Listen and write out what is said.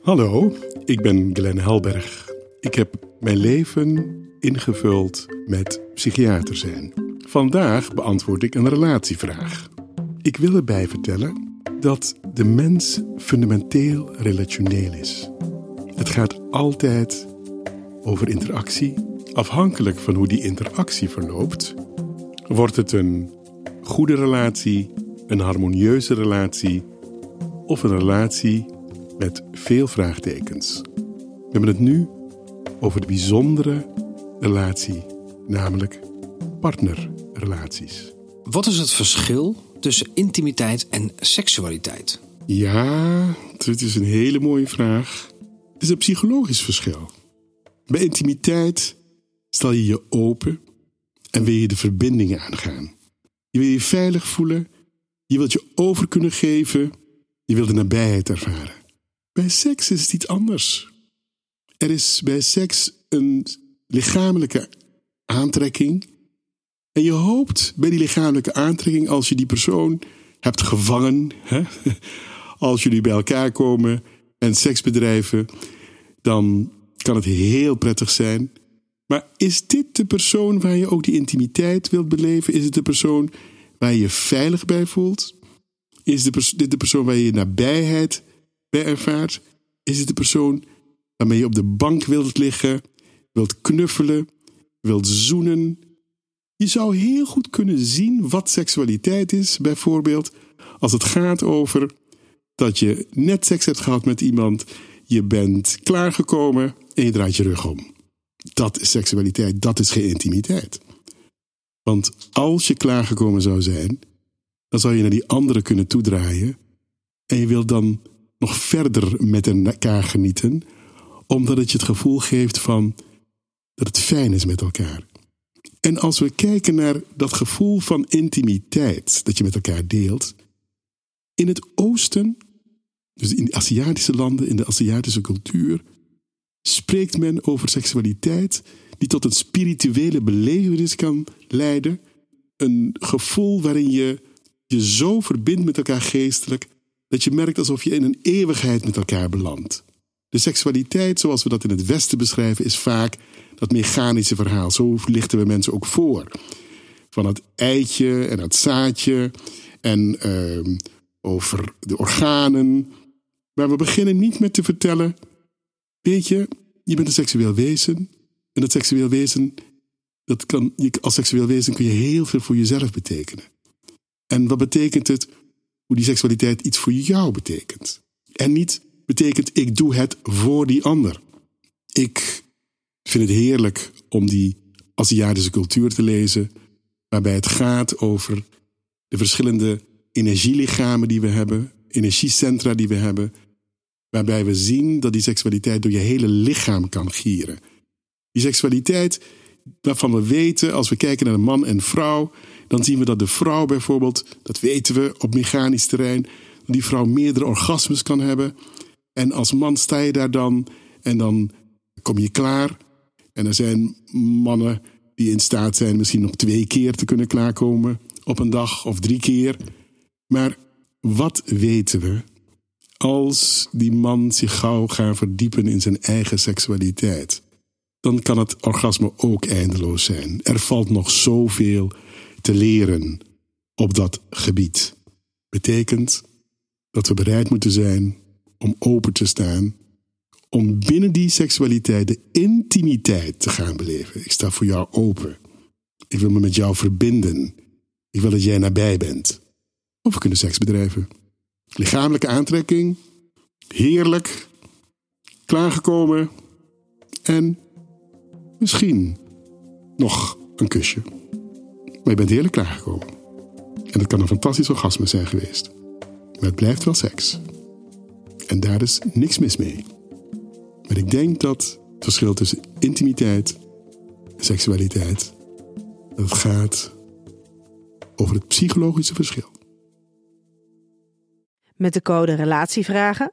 Hallo, ik ben Glenn Helberg. Ik heb mijn leven ingevuld met psychiater zijn. Vandaag beantwoord ik een relatievraag. Ik wil erbij vertellen dat de mens fundamenteel relationeel is. Het gaat altijd over interactie. Afhankelijk van hoe die interactie verloopt, wordt het een goede relatie, een harmonieuze relatie of een relatie met veel vraagtekens. We hebben het nu over de bijzondere relatie, namelijk partnerrelaties. Wat is het verschil tussen intimiteit en seksualiteit? Ja, dit is een hele mooie vraag. Het is een psychologisch verschil. Bij intimiteit stel je je open en wil je de verbindingen aangaan. Je wil je veilig voelen, je wilt je over kunnen geven, je wilt de nabijheid ervaren. Bij seks is het iets anders. Er is bij seks een lichamelijke aantrekking. En je hoopt bij die lichamelijke aantrekking, als je die persoon hebt gevangen, hè, als jullie bij elkaar komen en seks bedrijven, dan kan het heel prettig zijn. Maar is dit de persoon waar je ook die intimiteit wilt beleven? Is het de persoon waar je je veilig bij voelt? Is dit de persoon waar je je nabijheid bij ervaart? Is het de persoon waarmee je op de bank wilt liggen, wilt knuffelen, wilt zoenen? Je zou heel goed kunnen zien wat seksualiteit is, bijvoorbeeld als het gaat over dat je net seks hebt gehad met iemand, je bent klaargekomen en je draait je rug om. Dat is seksualiteit, dat is geen intimiteit. Want als je klaargekomen zou zijn, dan zou je naar die andere kunnen toedraaien en je wilt dan nog verder met elkaar genieten, omdat het je het gevoel geeft van dat het fijn is met elkaar. En als we kijken naar dat gevoel van intimiteit dat je met elkaar deelt, in het oosten, dus in de Aziatische landen, in de Aziatische cultuur, spreekt men over seksualiteit die tot een spirituele belevenis kan leiden. Een gevoel waarin je je zo verbindt met elkaar geestelijk dat je merkt alsof je in een eeuwigheid met elkaar belandt. De seksualiteit, zoals we dat in het Westen beschrijven, is vaak dat mechanische verhaal. Zo lichten we mensen ook voor. Van het eitje en het zaadje en uh, over de organen. Maar we beginnen niet met te vertellen Weet je, je bent een seksueel wezen. En dat seksueel wezen, dat kan, als seksueel wezen kun je heel veel voor jezelf betekenen. En wat betekent het hoe die seksualiteit iets voor jou betekent? En niet betekent ik doe het voor die ander. Ik vind het heerlijk om die Aziatische cultuur te lezen, waarbij het gaat over de verschillende energielichamen die we hebben, energiecentra die we hebben, Waarbij we zien dat die seksualiteit door je hele lichaam kan gieren. Die seksualiteit waarvan we weten, als we kijken naar een man en vrouw, dan zien we dat de vrouw bijvoorbeeld, dat weten we op mechanisch terrein, die vrouw meerdere orgasmes kan hebben. En als man sta je daar dan en dan kom je klaar. En er zijn mannen die in staat zijn misschien nog twee keer te kunnen klaarkomen op een dag of drie keer. Maar wat weten we als die man zich gauw gaat verdiepen in zijn eigen seksualiteit, dan kan het orgasme ook eindeloos zijn. Er valt nog zoveel te leren op dat gebied. Betekent dat we bereid moeten zijn om open te staan, om binnen die seksualiteit de intimiteit te gaan beleven. Ik sta voor jou open. Ik wil me met jou verbinden. Ik wil dat jij nabij bent. Of we kunnen seks bedrijven. Lichamelijke aantrekking. Heerlijk. Klaargekomen. En misschien nog een kusje. Maar je bent heerlijk klaargekomen. En het kan een fantastisch orgasme zijn geweest. Maar het blijft wel seks. En daar is niks mis mee. Maar ik denk dat het verschil tussen intimiteit en seksualiteit, dat gaat over het psychologische verschil. Met de code Relatievragen